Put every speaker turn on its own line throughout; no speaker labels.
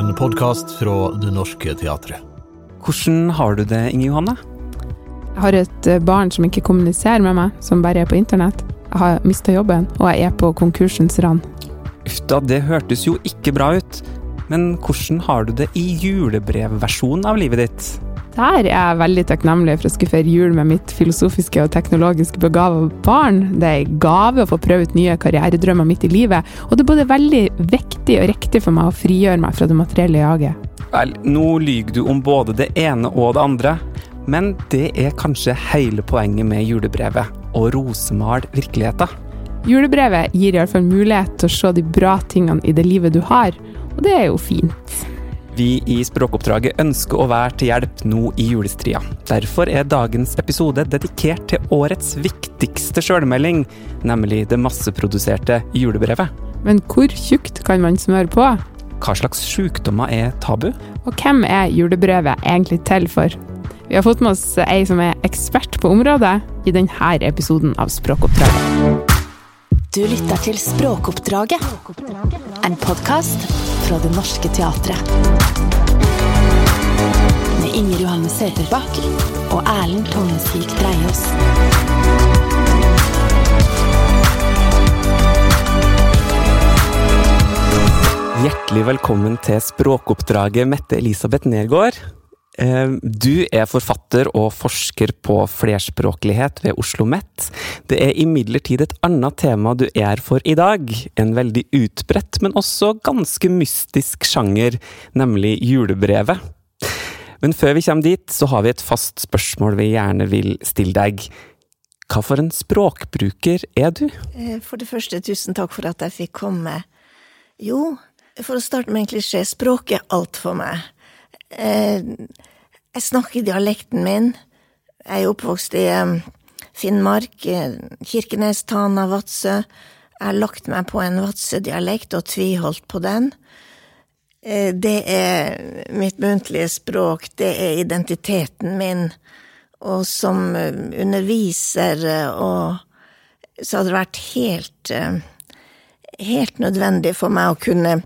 En podkast fra Det Norske Teatret.
Hvordan har du det, Inge Johanne?
Jeg har et eh, barn som ikke kommuniserer med meg, som bare er på internett. Jeg har mista jobben, og jeg er på konkursens rand.
Uff da, det hørtes jo ikke bra ut. Men hvordan har du det i julebrevversjonen av livet ditt?
Der er jeg veldig takknemlig for å skulle feire jul med mitt filosofiske og teknologiske begava barn. Det er en gave å få prøve ut nye karrieredrømmer midt i livet, og det er både veldig viktig og riktig for meg å frigjøre meg fra det materielle jaget.
Vel, nå lyver du om både det ene og det andre. Men det er kanskje hele poenget med julebrevet. Å rosemale virkeligheten.
Julebrevet gir iallfall mulighet til å se de bra tingene i det livet du har, og det er jo fint.
Vi i Språkoppdraget ønsker å være til hjelp nå i julestria. Derfor er dagens episode dedikert til årets viktigste sjølmelding, nemlig det masseproduserte julebrevet.
Men hvor tjukt kan man smøre på?
Hva slags sykdommer er tabu?
Og hvem er julebrevet egentlig til for? Vi har fått med oss ei som er ekspert på området, i denne episoden av Språkoppdraget.
Du lytter til Språkoppdraget, en podkast fra Det Norske Teatret. Med Inger Johanne Søterbakk og Erlend Tognesvik Dreiaas.
Hjertelig velkommen til Språkoppdraget, Mette Elisabeth Nergård. Eh, Du er forfatter og forsker på flerspråklighet ved Oslo OsloMet. Det er imidlertid et annet tema du er for i dag. En veldig utbredt, men også ganske mystisk sjanger, nemlig julebrevet. Men før vi kommer dit, så har vi et fast spørsmål vi gjerne vil stille deg. Hva for en språkbruker er du?
Eh, For det første, tusen takk for at jeg fikk komme. Jo, for å starte med en klisjé, språk er alt for meg. Eh, Jeg snakker dialekten min. Jeg er oppvokst i eh, Finnmark, eh, Kirkenes, Tana, Vadsø. Jeg har lagt meg på en Vadsø-dialekt og tviholdt på den. Eh, Det er mitt muntlige språk, det er identiteten min. Og som underviser og så hadde det vært helt helt nødvendig for meg å kunne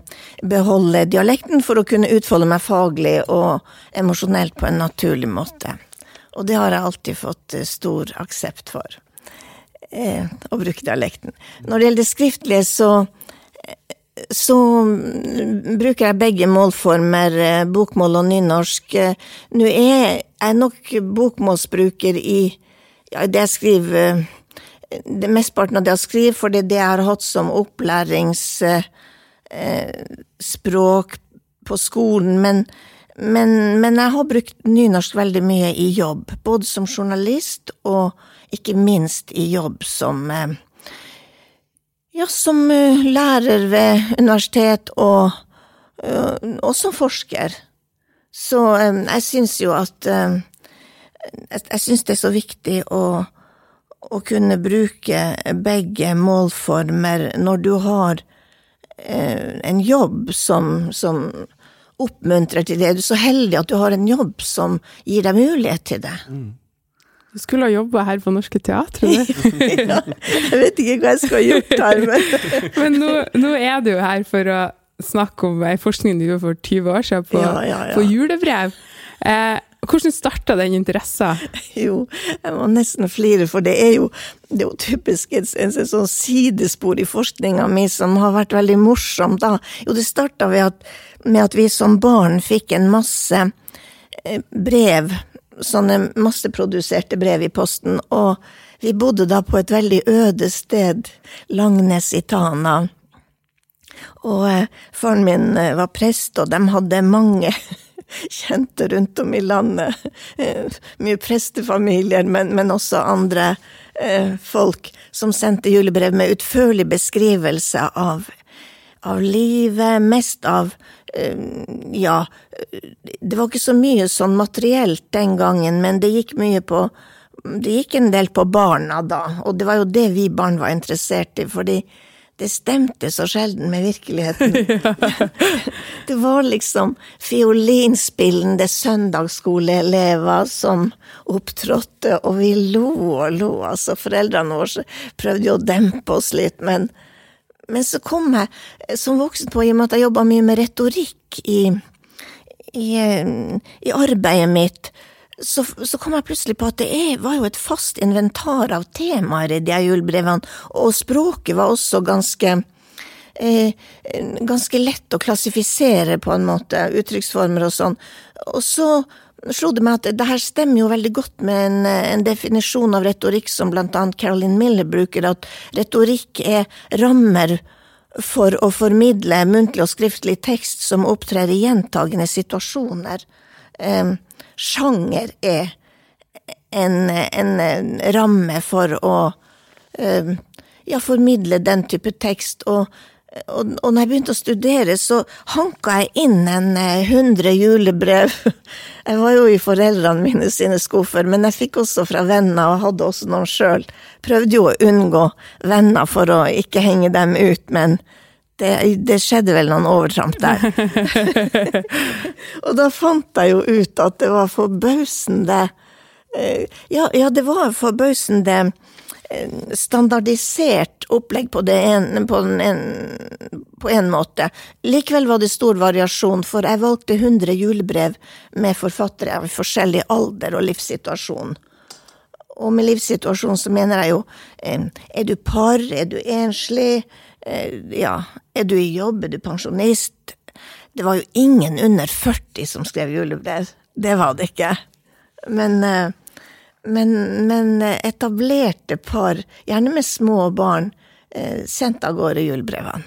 beholde dialekten for å kunne utfolde meg faglig og emosjonelt på en naturlig måte. Og det har jeg alltid fått eh, stor aksept for, eh, å bruke dialekten. Når det gjelder det skriftlige, så så mm, bruker jeg begge målformer, eh, bokmål og nynorsk. Eh, Nå er jeg nok bokmålsbruker i ja, det jeg skriver eh, det Mesteparten av det jeg skriver, for det jeg har hatt som opplæringsspråk på skolen, men, men, men jeg har brukt nynorsk veldig mye i jobb, både som journalist og ikke minst i jobb som eh, ja, som eh, lærer ved universitet og, eh, og som forsker. Så eh, jeg syns jo at eh, jeg syns det er så viktig å, å kunne bruke begge målformer når du har eh, en jobb som, som oppmuntrer til det. Du er så heldig at du har en jobb som gir deg mulighet til det.
Du skulle ha jobba her på Norske Teatret, du.
ja, jeg vet ikke hva jeg skulle ha gjort her, men
Men nå, nå er du jo her for å snakke om ei forskning du gjorde for 20 år siden på,
Ja, ja, ja.
på julebrev. Eh, hvordan starta den interessen?
Jo, jeg må nesten flire, for det er jo, det er jo typisk et, et, et sånn sidespor i forskninga mi som har vært veldig morsomt, da. Jo, det starta med at, vi som barn fikk en masse eh, brev, sånne masseproduserte brev i posten, og vi bodde da på et veldig øde sted, Langnes i Tana. Og eh, faren min eh, var prest, og de hadde mange kjente rundt om i landet. Eh, mye prestefamilier, men, men også andre eh, folk som sendte julebrev med utførlig beskrivelse av, av livet, mest av eh, ja, det var ikke så mye sånn materielt den gangen, men det gikk mye på Det gikk en del på barna da, og det var jo det vi barn var interessert i, fordi det stemte så sjelden med virkeligheten. det var liksom fiolinspillende søndagsskoleelever som opptrådte, og vi lo og lo. Altså, foreldrene våre prøvde jo å dempe oss litt, men, Men så kom jeg som voksen på, i og med at jeg jobba mye med retorikk i, i, eh, i arbeidet mitt, så, så, kom jeg plutselig på at det er, var jo et fast inventar av temaer i de julebrevene, og språket var også ganske eh, ganske lett å klassifisere, på en måte, uttrykksformer og sånn. Og så slo det meg at det her stemmer jo veldig godt med en, en, definisjon av retorikk som blant annet Caroline Miller bruker, at retorikk er rammer for å formidle muntlig og skriftlig tekst som opptrer i gjentagende situasjoner. Eh, sjanger er en, en, ramme for å eh, ja, formidle den type tekst, og og, og når jeg begynte å studere, så hanka jeg inn en eh, hundre julebrev. Jeg var jo i foreldrene mine sine skuffer, men jeg fikk også fra venner, og hadde også noen sjøl. Prøvde jo å unngå venner for å ikke henge dem ut, men det, det skjedde vel noen overtramp der. og da fant jeg jo ut at det var forbausende eh, ja, ja, det var forbausende standardisert opplegg på, en, på, en, på en måte. Likevel var det stor variasjon, for jeg valgte 100 julebrev med forfattere av forskjellig alder og livssituasjon. Og med livssituasjon så mener jeg jo er du par, er du enslig, eh, ja, er du i jobb, er du pensjonist? Det var jo ingen under 40 som skrev julebrev, det var det ikke. Men eh, men, men etablerte par, gjerne med små barn, eh, sendte av gårde julebrevene.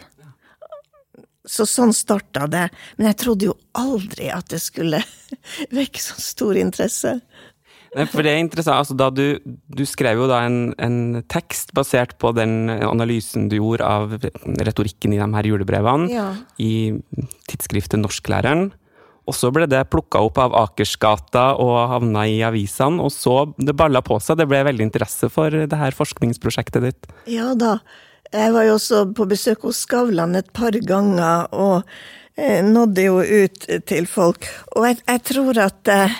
Så sånn starta det. Men jeg trodde jo aldri at det skulle vekke så stor interesse.
For det er interessant, altså da du, du skrev jo da en, en, tekst basert på den analysen du gjorde av retorikken i de her julebrevene, ja. i tidsskriftet Norsklæreren. Og så ble det plukka opp av Akersgata og havna i avisene, og så det balla på seg. Det ble veldig interesse for det her forskningsprosjektet ditt.
Ja da. Jeg var jo også på besøk hos Skavlan et par ganger, og eh, nådde jo ut til folk. Og jeg, jeg tror at eh,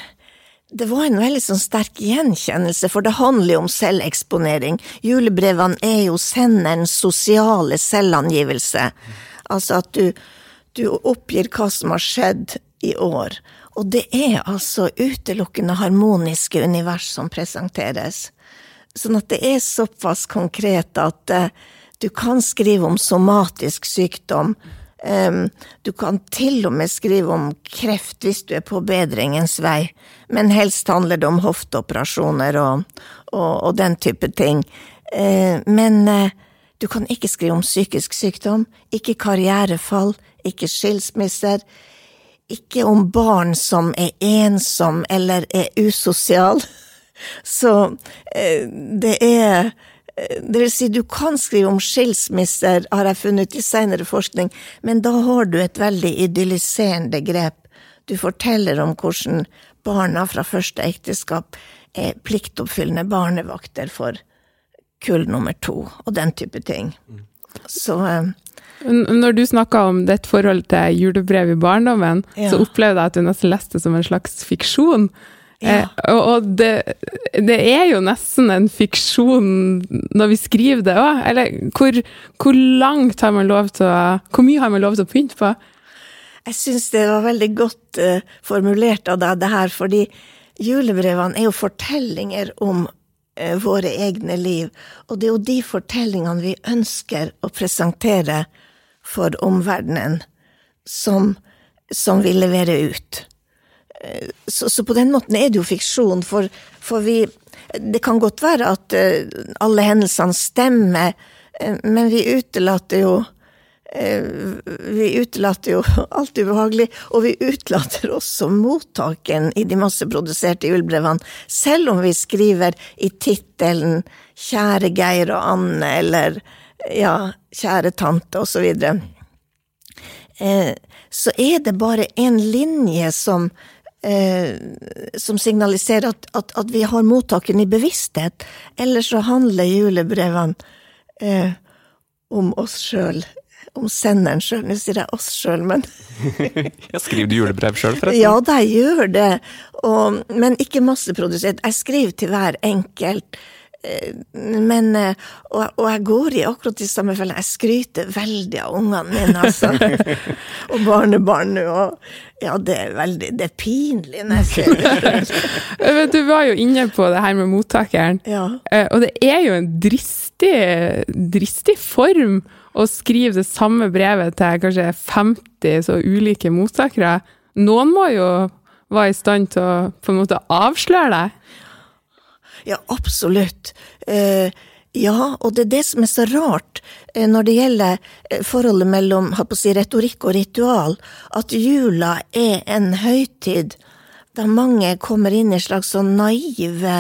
det var en veldig sånn sterk gjenkjennelse, for det handler jo om selveksponering. Julebrevene er jo senderens sosiale selvangivelse. Altså at du, du oppgir hva som har skjedd i år. Og det er altså utelukkende harmoniske univers som presenteres. Sånn at det er såpass konkret at uh, du kan skrive om somatisk sykdom. Du kan til og med skrive om kreft hvis du er på bedringens vei, men helst handler det om hofteoperasjoner og, og, og den type ting. Uh, men uh, du kan ikke skrive om psykisk sykdom, ikke karrierefall, ikke skilsmisser, ikke om barn som er ensom eller er usosial. Så eh, det er eh, det vil si, du kan skrive om skilsmisser, har jeg funnet i seinere forskning, men da har du et veldig idylliserende grep. Du forteller om hvordan barna fra første ekteskap er pliktoppfyllende barnevakter for kull nummer to, og den type ting. Så eh,
når du snakka om ditt forhold til julebrev i barndommen, ja. så opplevde jeg at du nesten leste det som en slags fiksjon. Ja. Eh, og det, det, er jo nesten en fiksjon når vi skriver det òg. Eller hvor, hvor, langt har man lov til å Hvor mye har man lov til å pynte på?
Jeg syns det var veldig godt uh, formulert av deg, det her, fordi julebrevene er jo fortellinger om uh, våre egne liv. Og det er jo de fortellingene vi ønsker å presentere for omverdenen som, som vi leverer ut. Eh, så, så, på den måten er det jo fiksjon, for, for vi Det kan godt være at uh, alle hendelsene stemmer, uh, men vi utelater jo uh, Vi utelater jo alt ubehagelig, og vi utelater også mottaken i de masseproduserte julebrevene, selv om vi skriver i tittelen 'Kjære Geir og Anne', eller ja, kjære tante, og så eh, så er det bare en linje som eh, som signaliserer at, at, at, vi har mottakeren i bevissthet. Ellers så handler julebrevene eh, om oss sjøl. Om senderen sjøl. Nå sier jeg oss sjøl, men
Jeg Skriver du julebrev sjøl, forresten?
Ja da, jeg gjør det. Og, men ikke masseprodusert. Jeg skriver til hver enkelt Men, eh, og, og jeg går i akkurat de samme fellene. Jeg skryter veldig av ungene mine, altså. og barnebarn nå. Ja, det er veldig Det er pinlig det.
Men Du var jo inne på det her med mottakeren.
Ja.
Eh, Og det er jo en dristig, dristig form å skrive det samme brevet til kanskje 50 så ulike mottakere. Noen må jo være i stand til å på en måte avsløre deg.
Ja, absolutt. Eh, ja, og det er det som er så rart eh, når det gjelder eh, forholdet mellom si, retorikk og ritual, at jula er en høytid der mange kommer inn i en slags sånn naive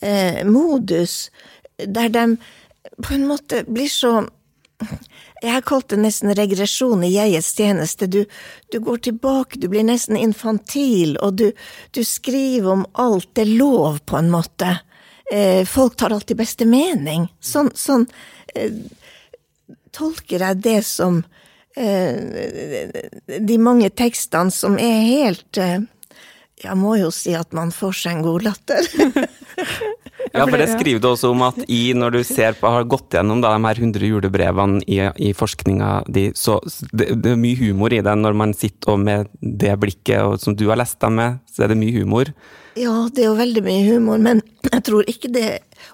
eh, modus, der de på en måte blir så jeg har kalt det nesten regresjon i jegets tjeneste. Du, du går tilbake, du blir nesten infantil, og du, du skriver om alt. Det er lov, på en måte. Eh, folk tar alltid beste mening. Sånn, sånn eh, tolker jeg det som eh, de mange tekstene som er helt eh, Jeg må jo si at man får seg en god latter.
Ja, for det skriver du også om at i, når du ser på, har gått gjennom da, de her 100 julebrevene i, i forskninga di, så det, det er mye humor i det når man sitter og med det blikket og, som du har lest dem med, så er det mye humor.
Ja, det er jo veldig mye humor, men jeg tror ikke det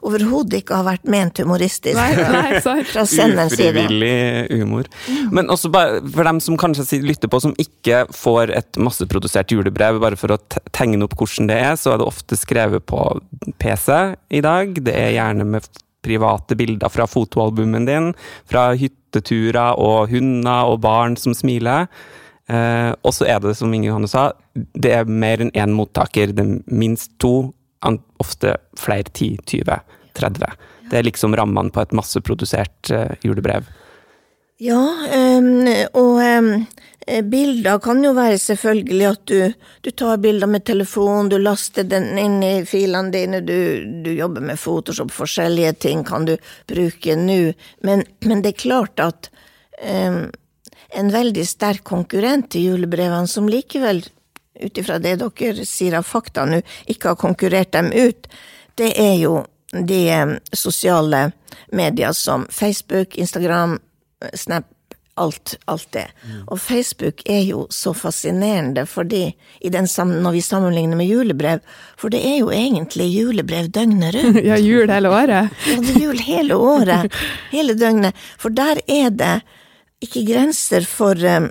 overhodet ikke har vært ment humoristisk
Nei, nei,
fra senderens side.
Ufrivillig humor. Men også bare for dem som kanskje lytter på, som ikke får et masseprodusert julebrev, bare for å tegne opp hvordan det er, så er det ofte skrevet på PC i dag. Det er gjerne med private bilder fra fotoalbumen din, fra hytteturer og hunder og barn som smiler. Eh, og så er det, som Inge Johanne sa, det er mer enn én mottaker. Det er minst to, ofte flere 10, 20, 30. Det er liksom rammene på et masseprodusert eh, julebrev.
Ja, ehm, og eh, bilder kan jo være selvfølgelig at du, du tar bilder med telefon, du laster den inn i filene dine, du, du jobber med Photoshop, forskjellige ting kan du bruke nå, men, men det er klart at ehm, en veldig sterk konkurrent til julebrevene, som likevel, ut ifra det dere sier av fakta nå, ikke har konkurrert dem ut, det er jo de eh, sosiale medier som Facebook, Instagram, Snap, alt, alt det. Og Facebook er jo så fascinerende fordi, i den sam når vi sammenligner med julebrev, for det er jo egentlig julebrev døgnet rundt.
Ja, jul hele året.
Ja, det er jul hele året, hele døgnet. For der er det ikke grenser for eh,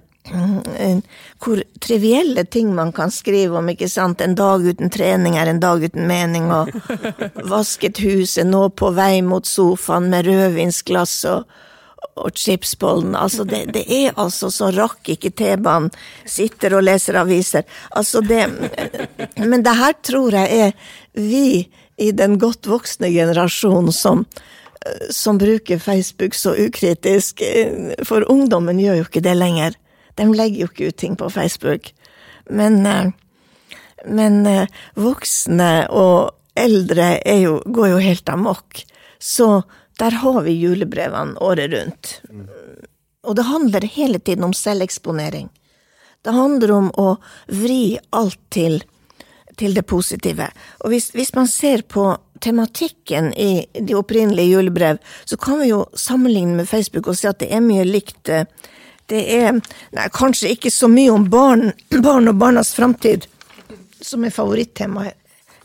hvor trivielle ting man kan skrive om, ikke sant. En dag uten trening er en dag uten mening, og vasket huset nå på vei mot sofaen med rødvinsglass og, og chipsbollen. Altså, det, det er altså så rakk ikke T-banen, sitter og leser aviser. Altså, det Men det her tror jeg er vi i den godt voksne generasjonen som som bruker Facebook så ukritisk, for ungdommen gjør jo ikke det lenger. De legger jo ikke ut ting på Facebook. Men, eh, men eh, voksne og eldre jo, går jo helt amok. Så der har vi julebrevene året rundt. Og det handler hele tiden om selveksponering. Det handler om å vri alt til, til det positive. Og hvis, hvis man ser på tematikken i de opprinnelige julebrev, så kan vi jo sammenligne med Facebook og si at det er mye likt. eh, Det er nei, kanskje ikke så mye om barn, barn og barnas framtid, som er favorittemaet.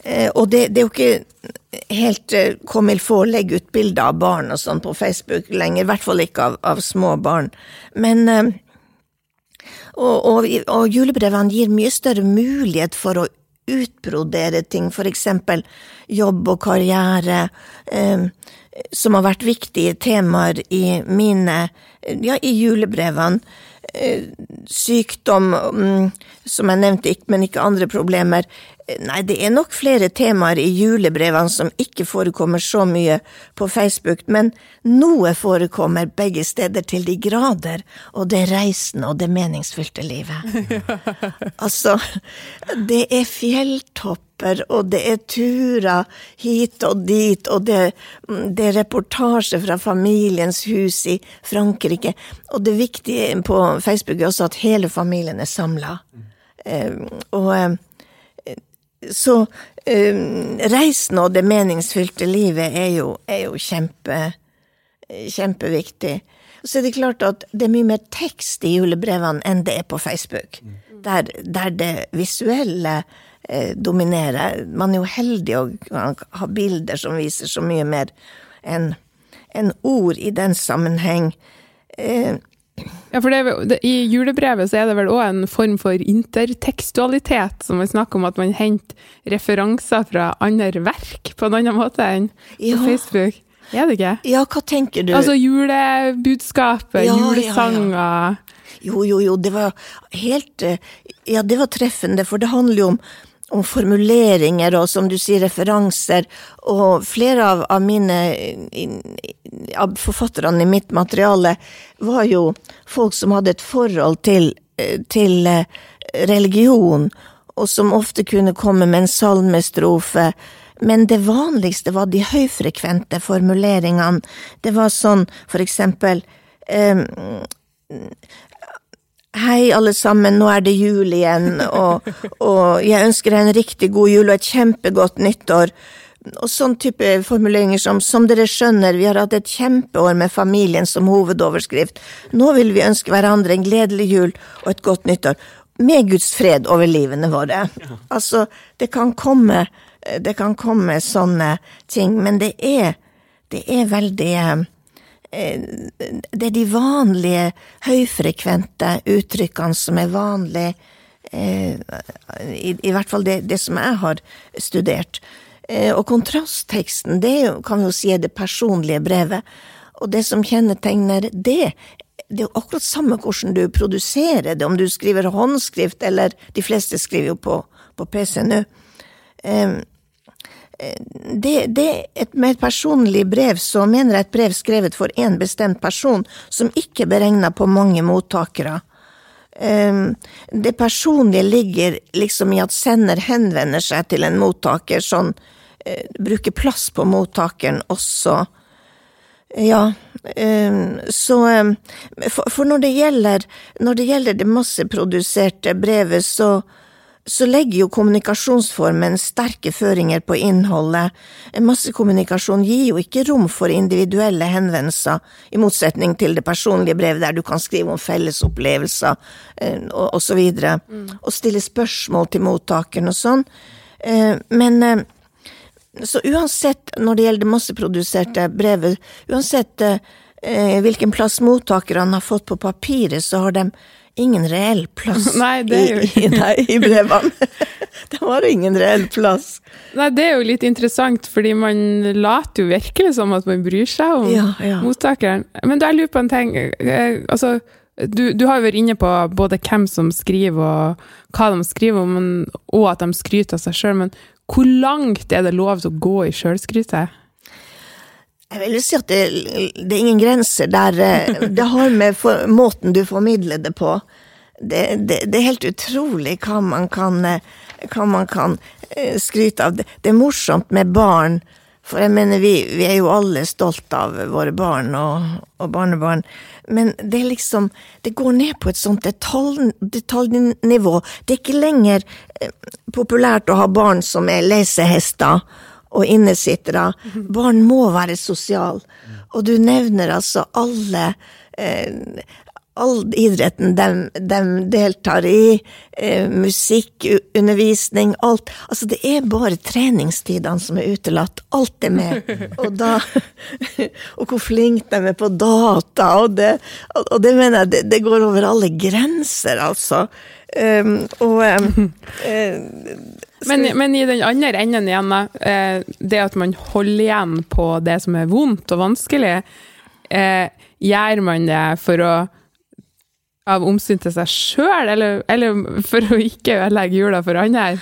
Eh, og det, det er jo ikke helt eh, comme il faut å legge ut bilder av barn og sånn på Facebook lenger, i hvert fall ikke av, av små barn. Men og, og, og julebrevene gir mye større mulighet for å utbrodere ting, for eksempel jobb og karriere, eh, som har vært viktige temaer i mine, ja, i julebrevene. Eh, sykdom, mm, som jeg nevnte, men ikke andre problemer. Nei, det er nok flere temaer i julebrevene som ikke forekommer så mye på Facebook, men noe forekommer begge steder til de grader, og det er reisen og det meningsfylte livet. Altså, det er fjelltopper, og det er turer hit og dit, og det, det er reportasje fra familiens hus i Frankrike. Og det viktige på Facebook er også at hele familien er samla. Eh, og eh, så um, reisen og det meningsfylte livet er jo, er jo kjempe, kjempeviktig. Så er det klart at det er mye mer tekst i julebrevene enn det er på Facebook. Der, der det visuelle eh, dominerer. Man er jo heldig å ha bilder som viser så mye mer enn en ord i den sammenheng. Eh,
Ja, for det, det, I julebrevet så er det vel òg en form for intertekstualitet, som vi snakker om at man henter referanser fra andre verk på en annen måte enn på Facebook. Er det ikke?
ja, hva tenker du?
Altså julebudskapet,
Ja, ja, ja.
julesanger
Jo, jo, jo, det var helt eh, Ja, det var treffende, for det handler jo om, om formuleringer og, som du sier, referanser. Og flere av, av mine av forfatterne i mitt materiale var jo folk som hadde et forhold til, eh, til eh, religion, og som ofte kunne komme med en salmestrofe. Men det vanligste var de høyfrekvente formuleringene. Det var sånn, for eksempel eh, Hei, alle sammen, nå er det jul igjen, og, og jeg ønsker deg en riktig god jul og et kjempegodt nyttår. Og sånn type formuleringer som som dere skjønner, vi har hatt et kjempeår med familien som hovedoverskrift. Nå vil vi ønske hverandre en gledelig jul og et godt nyttår. Med Guds fred over livene våre. Altså, det kan komme, det kan komme sånne ting, men det er, det er veldig eh, det er de vanlige, høyfrekvente uttrykkene som er vanlige, eh, i, i hvert fall det, det som jeg har studert. Eh, og kontrastteksten, det kan vi jo si er det personlige brevet. Og det som kjennetegner det, det er jo akkurat samme hvordan du produserer det, om du skriver håndskrift, eller de fleste skriver jo på, på PC nå. Eh, det, et, Med et personlig brev, så mener jeg et brev skrevet for én bestemt person, som ikke er beregna på mange mottakere. Ehm, Det personlige ligger liksom i at sender henvender seg til en mottaker, sånn eh, bruker plass på mottakeren også. Ja, ehm, så ehm, for når, det gjelder, når det gjelder det masseproduserte brevet, så så legger jo kommunikasjonsformen sterke føringer på innholdet. Massekommunikasjon gir jo ikke rom for individuelle henvendelser, i motsetning til det personlige brevet der du kan skrive om fellesopplevelser osv., og, og så videre, og stille spørsmål til mottakeren og sånn. Eh, Men eh, så uansett, når det gjelder det masseproduserte brevet, uansett eh, hvilken plass mottakerne har fått på papiret, så har de ingen reell plass
Nei,
i, i, i brevene. det var ingen reell plass.
Nei, det er jo litt interessant, fordi man later jo virkelig som at man bryr seg om
Ja, ja.
mottakeren. Men jeg lurer på en ting. eh, Altså, du, du har jo vært inne på både hvem som skriver, og hva de skriver om, og at de skryter av seg sjøl. Men hvor langt er det lov til å gå i sjølskrytet?
Jeg vil si at det, det er ingen grenser der. eh, Det har med for, måten du formidler det på. Det, det, det er helt utrolig hva man kan, eh, hva man kan eh, skryte av. Det, det er morsomt med barn, for jeg mener vi, vi er jo alle stolt av våre barn og, og barnebarn. Men det er liksom Det går ned på et sånt detalj, detaljnivå. Det er ikke lenger populært å ha barn som er lesehester og innesittere. Barn må være sosiale. Og du nevner altså alle eh, All idretten de, de deltar i, eh, musikk, undervisning, alt. Altså, det er bare treningstidene som er utelatt. Alt er med. Og da Og hvor flinke de er på data, og det, og det mener jeg, det, det går over alle grenser, altså. Um, og um,
Men, men i den andre enden igjen, da, eh, det at man holder igjen på det som er vondt og vanskelig, eh, gjør man det for å av omsyn til seg sjøl, eller, eller for å ikke ødelegge jula for andre?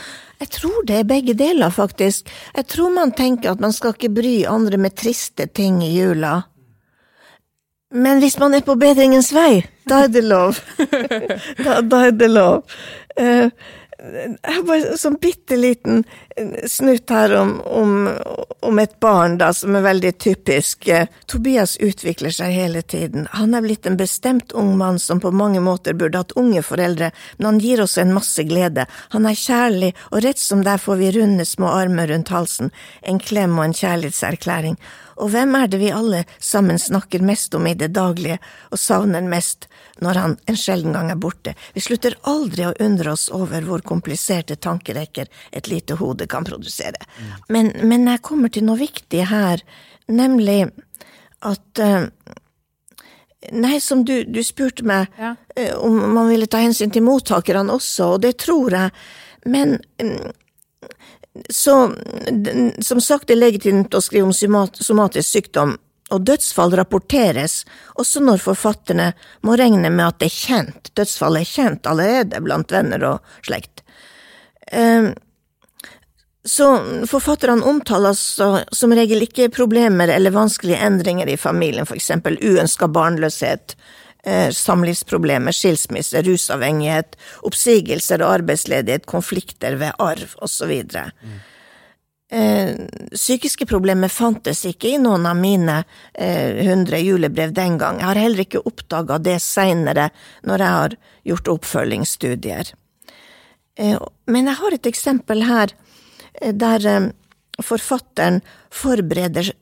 Jeg tror det er begge deler, faktisk. Jeg tror man tenker at man skal ikke bry andre med triste ting i jula. Men hvis man er på bedringens vei, da er det lov. da, da er det lov. Har bare sånn bitte liten snutt her om, om, om, et barn da, som er veldig typisk. Tobias utvikler seg hele tiden. Han er blitt en bestemt ung mann som på mange måter burde hatt unge foreldre, men han gir også en masse glede. Han er kjærlig, og rett som der får vi runde små armer rundt halsen, en klem og en kjærlighetserklæring. Og hvem er det vi alle sammen snakker mest om i det daglige og savner mest når han en sjelden gang er borte? Vi slutter aldri å undre oss over hvor kompliserte tankerekker et lite hode kan produsere. Men, men jeg kommer til noe viktig her, nemlig at uh, Nei, som du, du spurte meg ja. uh, om man ville ta hensyn til mottakerne også, og det tror jeg, men um, så som sagt det er legitimt å skrive om somatisk sykdom, og dødsfall rapporteres, også når forfatterne må regne med at det er kjent, dødsfallet er kjent allerede blant venner og slekt. Ehm, så forfatterne omtaler som regel ikke problemer eller vanskelige endringer i familien, for eksempel uønska barnløshet, eh, samlivsproblemer, skilsmisse, rusavhengighet, oppsigelser og arbeidsledighet, konflikter ved arv osv. Mm. Eh, psykiske problemer fantes ikke i noen av mine eh, hundre julebrev den gang. Jeg har heller ikke oppdaga det seinere, når jeg har gjort oppfølgingsstudier. Eh, men jeg har et eksempel her der forfatteren forbereder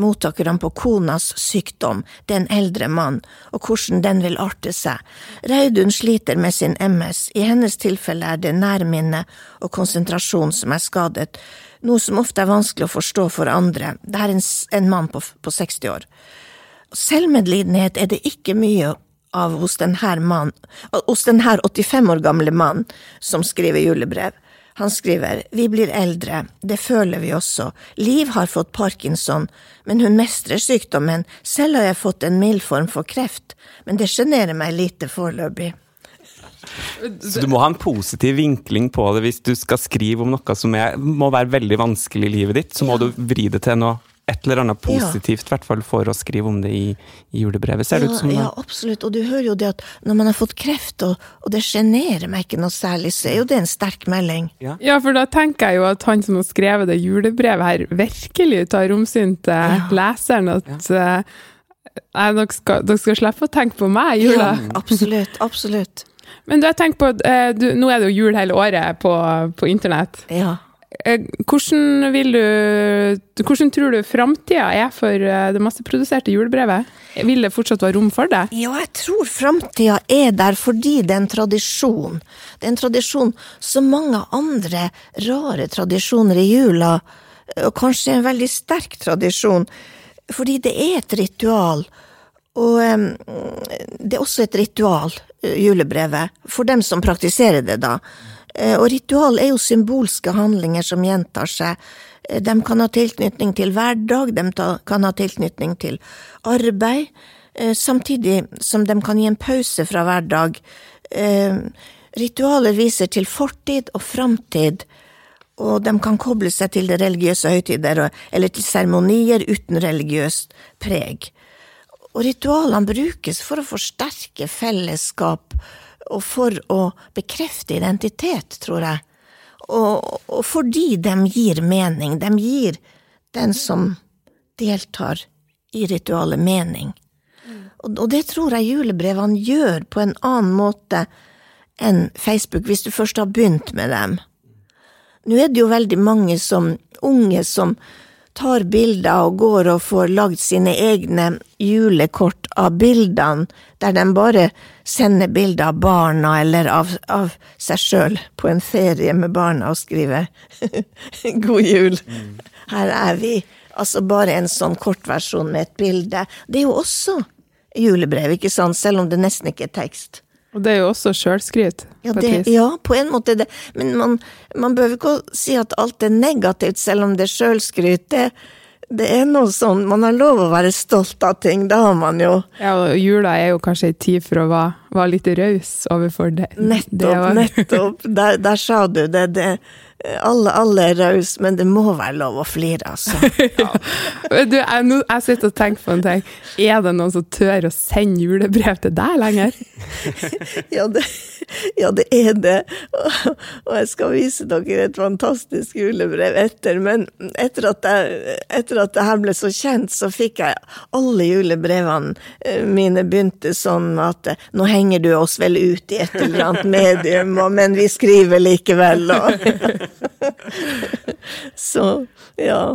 mottakerne på konas sykdom, det er en eldre mann, og hvordan den vil arte seg. Reidun sliter med sin MS, i hennes tilfelle er det nærminne og konsentrasjon som er skadet, noe som ofte er vanskelig å forstå for andre, det er en, en mann på, på 60 år. Selvmedlidenhet er det ikke mye av hos denne, mann, hos denne 85 år gamle mann som skriver julebrev. Han skriver Vi blir eldre, det føler vi også. Liv har fått parkinson, men hun mestrer sykdommen, selv har jeg fått en mild form for kreft, men det sjenerer meg lite foreløpig.
Så du må ha en positiv vinkling på det hvis du skal skrive om noe som er, må være veldig vanskelig i livet ditt. Så må du vri det til noe et eller annet positivt, i hvert fall for å skrive om det i, i julebrevet, ser
det
ja, ut som.
Ja, absolutt. Og du hører jo det at når man har fått kreft, og, og det sjenerer meg ikke noe særlig, så er jo det en sterk melding.
Ja. ja. for da tenker jeg jo at han som har skrevet det julebrevet her, virkelig tar omsyn til ja. leseren. At uh, dere, skal, dere, skal, slippe å tenke på meg i jula.
Ja, absolutt. Absolutt.
Men du, jeg tenker på, uh, du, nå er det jo jul hele året på, på internett.
Ja.
Eh, hvordan, vil du, hvordan tror du framtida er for eh, det masseproduserte julebrevet? Vil det fortsatt være rom for det?
Ja, jeg tror framtida er der fordi det er en tradisjon. Det er en tradisjon som mange andre rare tradisjoner i jula, og kanskje en veldig sterk tradisjon, fordi det er et ritual. Og det er også et ritual, eh, julebrevet, for dem som praktiserer det, da. Eh, og ritual er jo symbolske handlinger som gjentar seg. Eh, de kan ha tilknytning til hverdag, de kan ha tilknytning til arbeid, eh, samtidig som de kan gi en pause fra hverdag. Ritualer viser til fortid og framtid, og de kan koble seg til det religiøse høytider eller til seremonier uten religiøst preg. Og ritualene brukes for å forsterke fellesskap og for å bekrefte identitet, tror jeg. Og, og, fordi de gir mening. De gir den som deltar i ritualet, mening. Og, og det tror jeg julebrevene gjør på en annen måte enn Facebook, hvis du først har begynt med dem. Nå er det jo veldig mange som unge som tar bilder og går og får lagd sine egne julekort av bildene, der de bare sender bilder av barna eller av, av seg sjøl på en ferie med barna og skriver 'God jul', her er vi. Altså bare en sånn kortversjon med et bilde. Det er jo også julebrev, ikke sant, selv om det nesten ikke er tekst.
Og det er jo også sjølskryt.
Ja, ja, på en måte det. Men man, man behøver ikke å si at alt er negativt, selv om det er sjølskryt. Det, det, er noe sånn Man har lov å være stolt av ting, det har man jo.
Ja, og jula er jo kanskje ei tid for å være, var litt raus overfor det. det
Nettopp,
var-
nettopp. Der, der sa du det. det alle, alle er rause, men det må være lov å flire, altså.
Du, jeg, nå, jeg sitter og tenker på en ting. Er det noen som tør å sende julebrev til deg lenger?
Ja, det, ja, det er det. Og, jeg skal vise dere et fantastisk julebrev etter. Men etter at, jeg, etter at det her ble så kjent, så fikk jeg alle julebrevene eh, mine begynte sånn at eh, nå henger du oss vel ut i et eller annet medium, og, men vi skriver likevel, og Så, ja.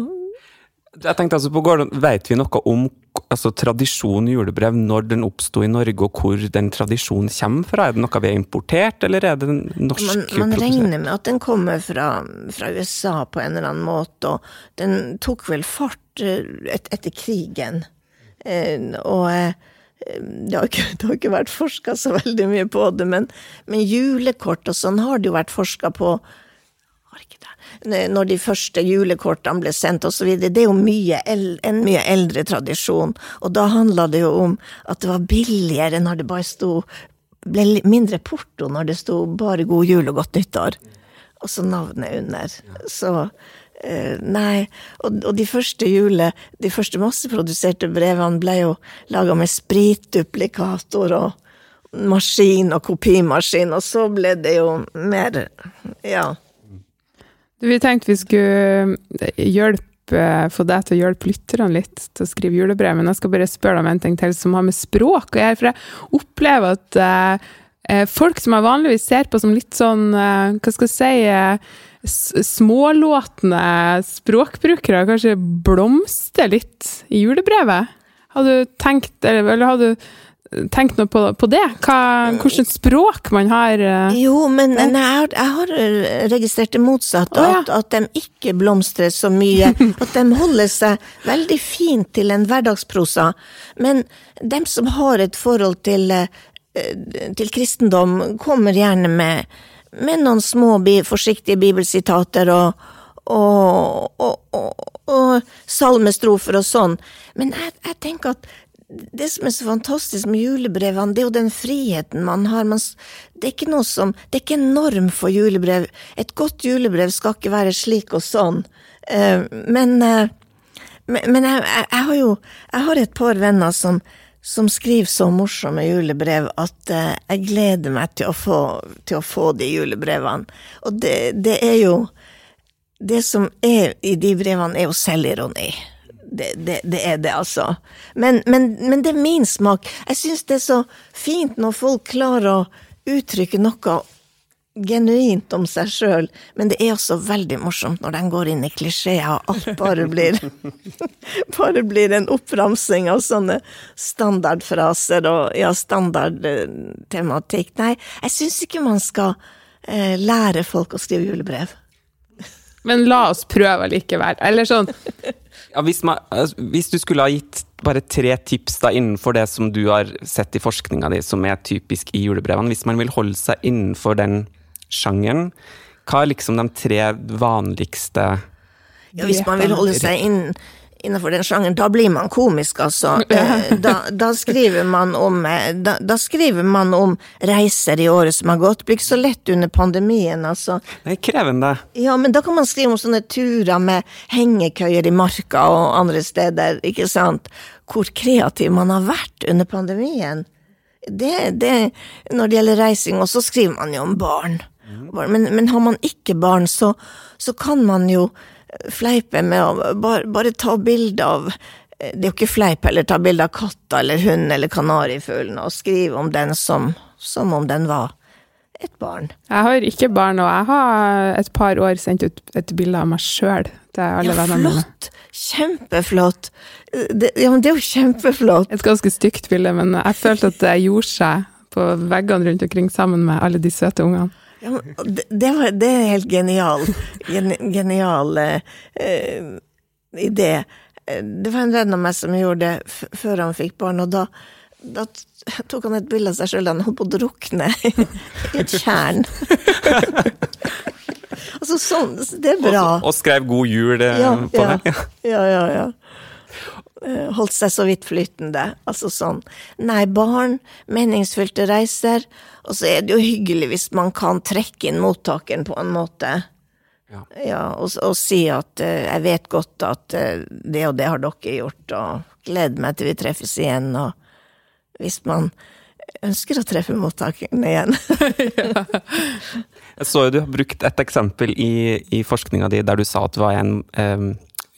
Jeg tenkte altså på Gordon, Vet vi noe om altså, tradisjonen julebrev, når den oppsto i Norge, og hvor den tradisjonen kommer fra? Er det noe vi har importert, eller er det norsk
Man, man regner med at den kommer fra, fra USA på en eller annen måte, og den tok vel fart eh, et, etter krigen. Eh, og eh, det har, ikke, det har ikke vært forska så veldig mye på det, men, men julekort og sånn har det jo vært forska på har ikke det. Når de første julekortene ble sendt osv. Det er jo mye, en mye eldre tradisjon. Og da handla det jo om at det var billigere når det bare sto ble mindre porto når det sto bare 'God jul og godt nyttår', og så navnet under. Så nei. Og, og de første jule, de første masseproduserte brevene ble jo laga med spritduplikator og maskin og kopimaskin, og så ble det jo mer Ja.
Du, vi tenkte vi skulle hjelpe, få deg til å hjelpe lytterne litt til å skrive julebrev, men jeg skal bare spørre deg om en ting til som har med språk å gjøre. For jeg opplever at eh, eh, folk som jeg vanligvis ser på som litt sånn, eh, hva skal jeg si, eh, smålåtne språkbrukere, kanskje blomstrer litt i julebrevet. Har du tenkt, eller, eller har du tenkt noe på, på det? Hva, hvordan språk man har? eh?
Jo, men jeg har, jeg har eh, registrert det motsatte.
Ja.
at, at de ikke blomstrer så mye. At de holder seg veldig fint til en hverdagsprosa. Men dem som har et forhold til, eh, til kristendom, kommer gjerne med, med noen små, forsiktige bibelsitater og, og, og, og, salmestrofer og sånn. Men jeg, jeg tenker at det som er så fantastisk med julebrevene, det er jo den friheten man har. Man, det er ikke noe som Det er ikke en norm for julebrev. Et godt julebrev skal ikke være slik og sånn. Eh, men eh, men, men jeg, jeg har jo Jeg har et par venner som, som skriver så morsomme julebrev at eh, jeg gleder meg til å få, til å få de julebrevene. Og det, det er jo Det som er i de brevene, er jo selvironi. Det, det, det er det, altså. Men, men, men det er min smak. Jeg syns det er så fint når folk klarer å uttrykke noe genuint om seg sjøl, men det er også veldig morsomt når de går inn i klisjeer, og alt bare blir Bare blir en oppramsing av sånne standardfraser og ja, standardtematikk. Nei, jeg syns ikke man skal eh, lære folk å skrive julebrev.
Men la oss prøve likevel. Eller sånn
Ja, hvis, man, altså, hvis du skulle ha gitt bare tre tips da innenfor det som du har sett i forskninga di som er typisk i julebrevene, hvis man vil holde seg innenfor den sjangeren, hva er liksom de tre vanligste
Ja, hvis man vil holde seg inn, innenfor den sjangeren, da blir man komisk, altså. Eh, Da, da, skriver man om, eh, da, da skriver man om reiser i året som har gått. Blir ikke så lett under pandemien, altså.
Det er krevende.
Ja, men da kan man skrive om sånne turer med hengekøyer i marka og andre steder, ikke sant. Hvor kreativ man har vært under pandemien. Det, det, når det gjelder reising, og så skriver man jo om barn. Men, men har man ikke barn, så, så kan man jo fleipe med å bare, bare ta bilde av Det er jo ikke fleip heller, ta bilde av katta eller hund eller kanarifuglen og skrive om den som, som om den var et barn.
Jeg har ikke barn, og jeg har et par år sendt ut et bilde av meg sjøl til alle
Ja,
vennene mine.
flott! Kjempeflott! Det, ja, men det er jo kjempeflott!
Et ganske stygt bilde, men jeg følte at det gjorde seg på veggene rundt omkring sammen med alle de søte ungene.
Ja, det, det, var, det er helt genial, gen, genial eh, idé. Eh, Det var en venn av meg som gjorde det før han fikk barn, og da, da tok han et bilde av seg sjøl da han holdt på å drukne i et tjern. altså sånn, det er bra.
Og, og skrev 'God jul' det,
Ja,
på
ja,
det.
ja, ja, ja. Eh, holdt seg så vidt flytende. Altså sånn Nei, barn, meningsfylte reiser. Og så er det jo hyggelig hvis man kan trekke inn mottakeren på en måte.
Ja.
Ja, og, og si at uh, jeg vet godt at uh, det og det har dere gjort, og gleder meg til vi treffes igjen, og hvis man ønsker å treffe mottakeren igjen.
Jeg så jo du har brukt et eksempel i, i forskninga di der du sa at det var en em,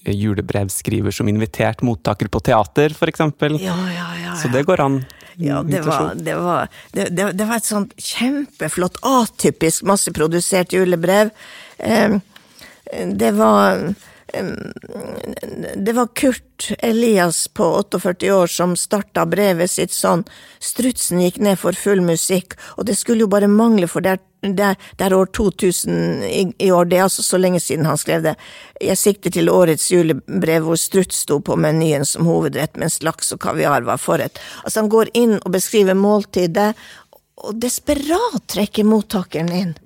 julebrevskriver som invitert mottaker på teater, for eksempel.
ja, ja, ja.
Så det går an.
Ja, det var, det, var, det, det, var et sånt kjempeflott, atypisk masseprodusert julebrev. Eh, det var eh, Det var Kurt Elias på 48 år som starta brevet sitt sånn Strutsen gikk ned for full musikk, og det skulle jo bare mangle, for det er, det er, år 2000 i, i år, det er altså så lenge siden han skrev det. Jeg sikter til årets julebrev hvor struts sto på menyen som hovedrett, mens laks og kaviar var forrett. Altså, han går inn og beskriver måltidet, og desperat trekker mottakeren inn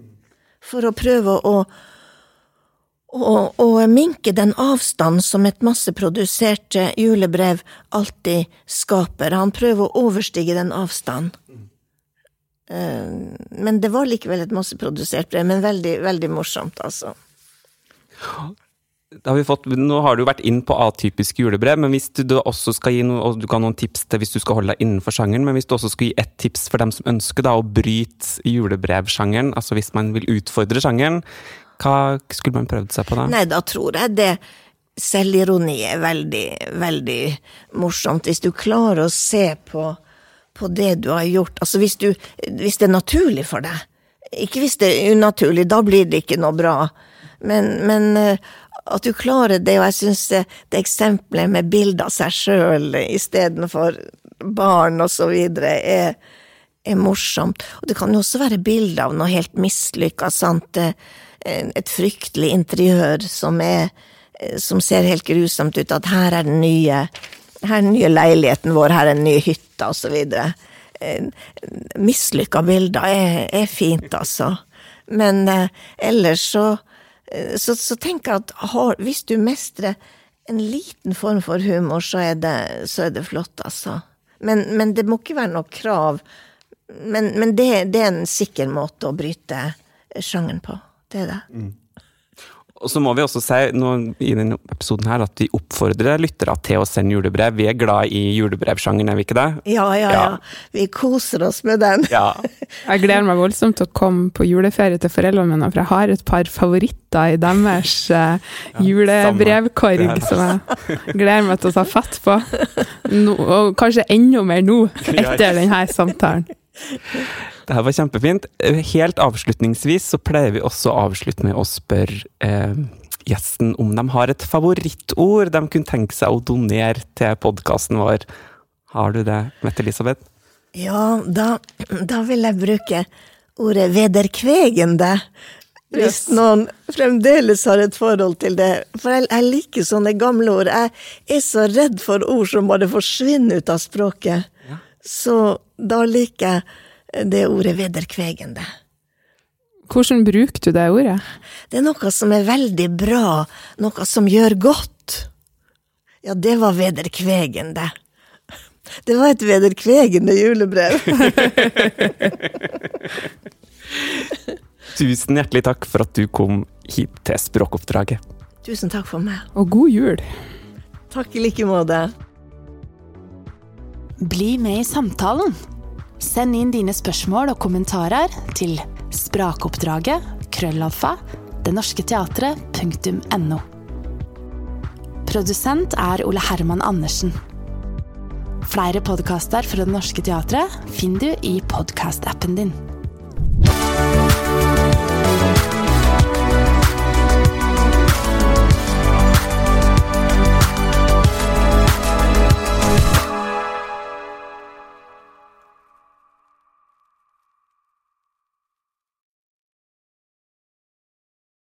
for å prøve å og, og minke den avstand som et masseprodusert eh, julebrev alltid skaper. Han prøver å overstige den avstanden. Eh, Men det var likevel et masseprodusert brev, men veldig, veldig morsomt, altså.
Har fått, nå har du vært inn på atypisk julebrev, men hvis du også skal gi noe, du kan noen tips til hvis du skal holde deg innenfor sjangeren, men hvis du også skal gi ett tips for dem som ønsker da å bryte julebrevsjangeren, altså hvis man vil utfordre sjangeren, hva skulle man prøvd seg på da?
Nei, da tror jeg det selvironi er veldig, veldig morsomt. Hvis du klarer å se på, på det du har gjort, altså hvis, du, hvis det er naturlig for deg. Ikke hvis det er unaturlig, da blir det ikke noe bra. Men, men eh, at du klarer det, og jeg syns det, det eksempelet med bilde av seg sjøl istedenfor barn og så videre, er, er morsomt. Og det kan jo også være bilde av noe helt mislykka, sant. Eh, Et fryktelig interiør som er eh, som ser helt grusomt ut, at her er den nye her er den nye leiligheten vår, her er den nye hytta, videre. Mislykka bilder er, er fint, altså. Men eh, ellers så, eh, så, så jeg at har, hvis du mestrer en liten form for humor, så er det, så er det flott, altså. Men, men det må ikke være noe krav. Men, men det, det er en sikker måte å bryte sjangeren på. Det er det.
Og så må vi også si nå, i denne episoden her at vi oppfordrer lyttere til å sende julebrev. Vi er glad i julebrevsjangeren, er vi ikke det?
Ja, ja, ja.
Ja.
Vi koser oss med den.
Ja.
Jeg gleder meg voldsomt til å komme på juleferie til foreldrene mine, for jeg har et par favoritter i deres uh, julebrevkorg
ja,
som jeg gleder meg til å ta fatt på. No, og kanskje enda mer nå, etter denne samtalen.
Det her var kjempefint. Helt avslutningsvis så pleier vi også å avslutte med å spørre eh, gjesten om de har et favorittord de kunne tenke seg å donere til podkasten vår. Har du det, Mette-Elisabeth?
Ja, da, da vil jeg bruke ordet vederkvegende. Hvis
Yes.
noen fremdeles har et forhold til det. For jeg, jeg liker sånne gamle ord. Jeg er så redd for ord som bare forsvinner ut av språket. Så da liker jeg det ordet vederkvegende.
Hvordan bruker du det ordet?
Det er noe som er veldig bra, noe som gjør godt. Ja, det var vederkvegende. Det var et vederkvegende julebrev.
Tusen hjertelig takk for at du kom hit til Språkoppdraget.
Tusen takk for meg.
Og god jul!
Takk i like måte.
Bli med i samtalen. Send inn dine spørsmål og kommentarer til sprakoppdraget krøllalfa denorsketeatret.no. Produsent er Ole Herman Andersen. Flere podkaster fra Det Norske Teatret finner du i podkastappen din.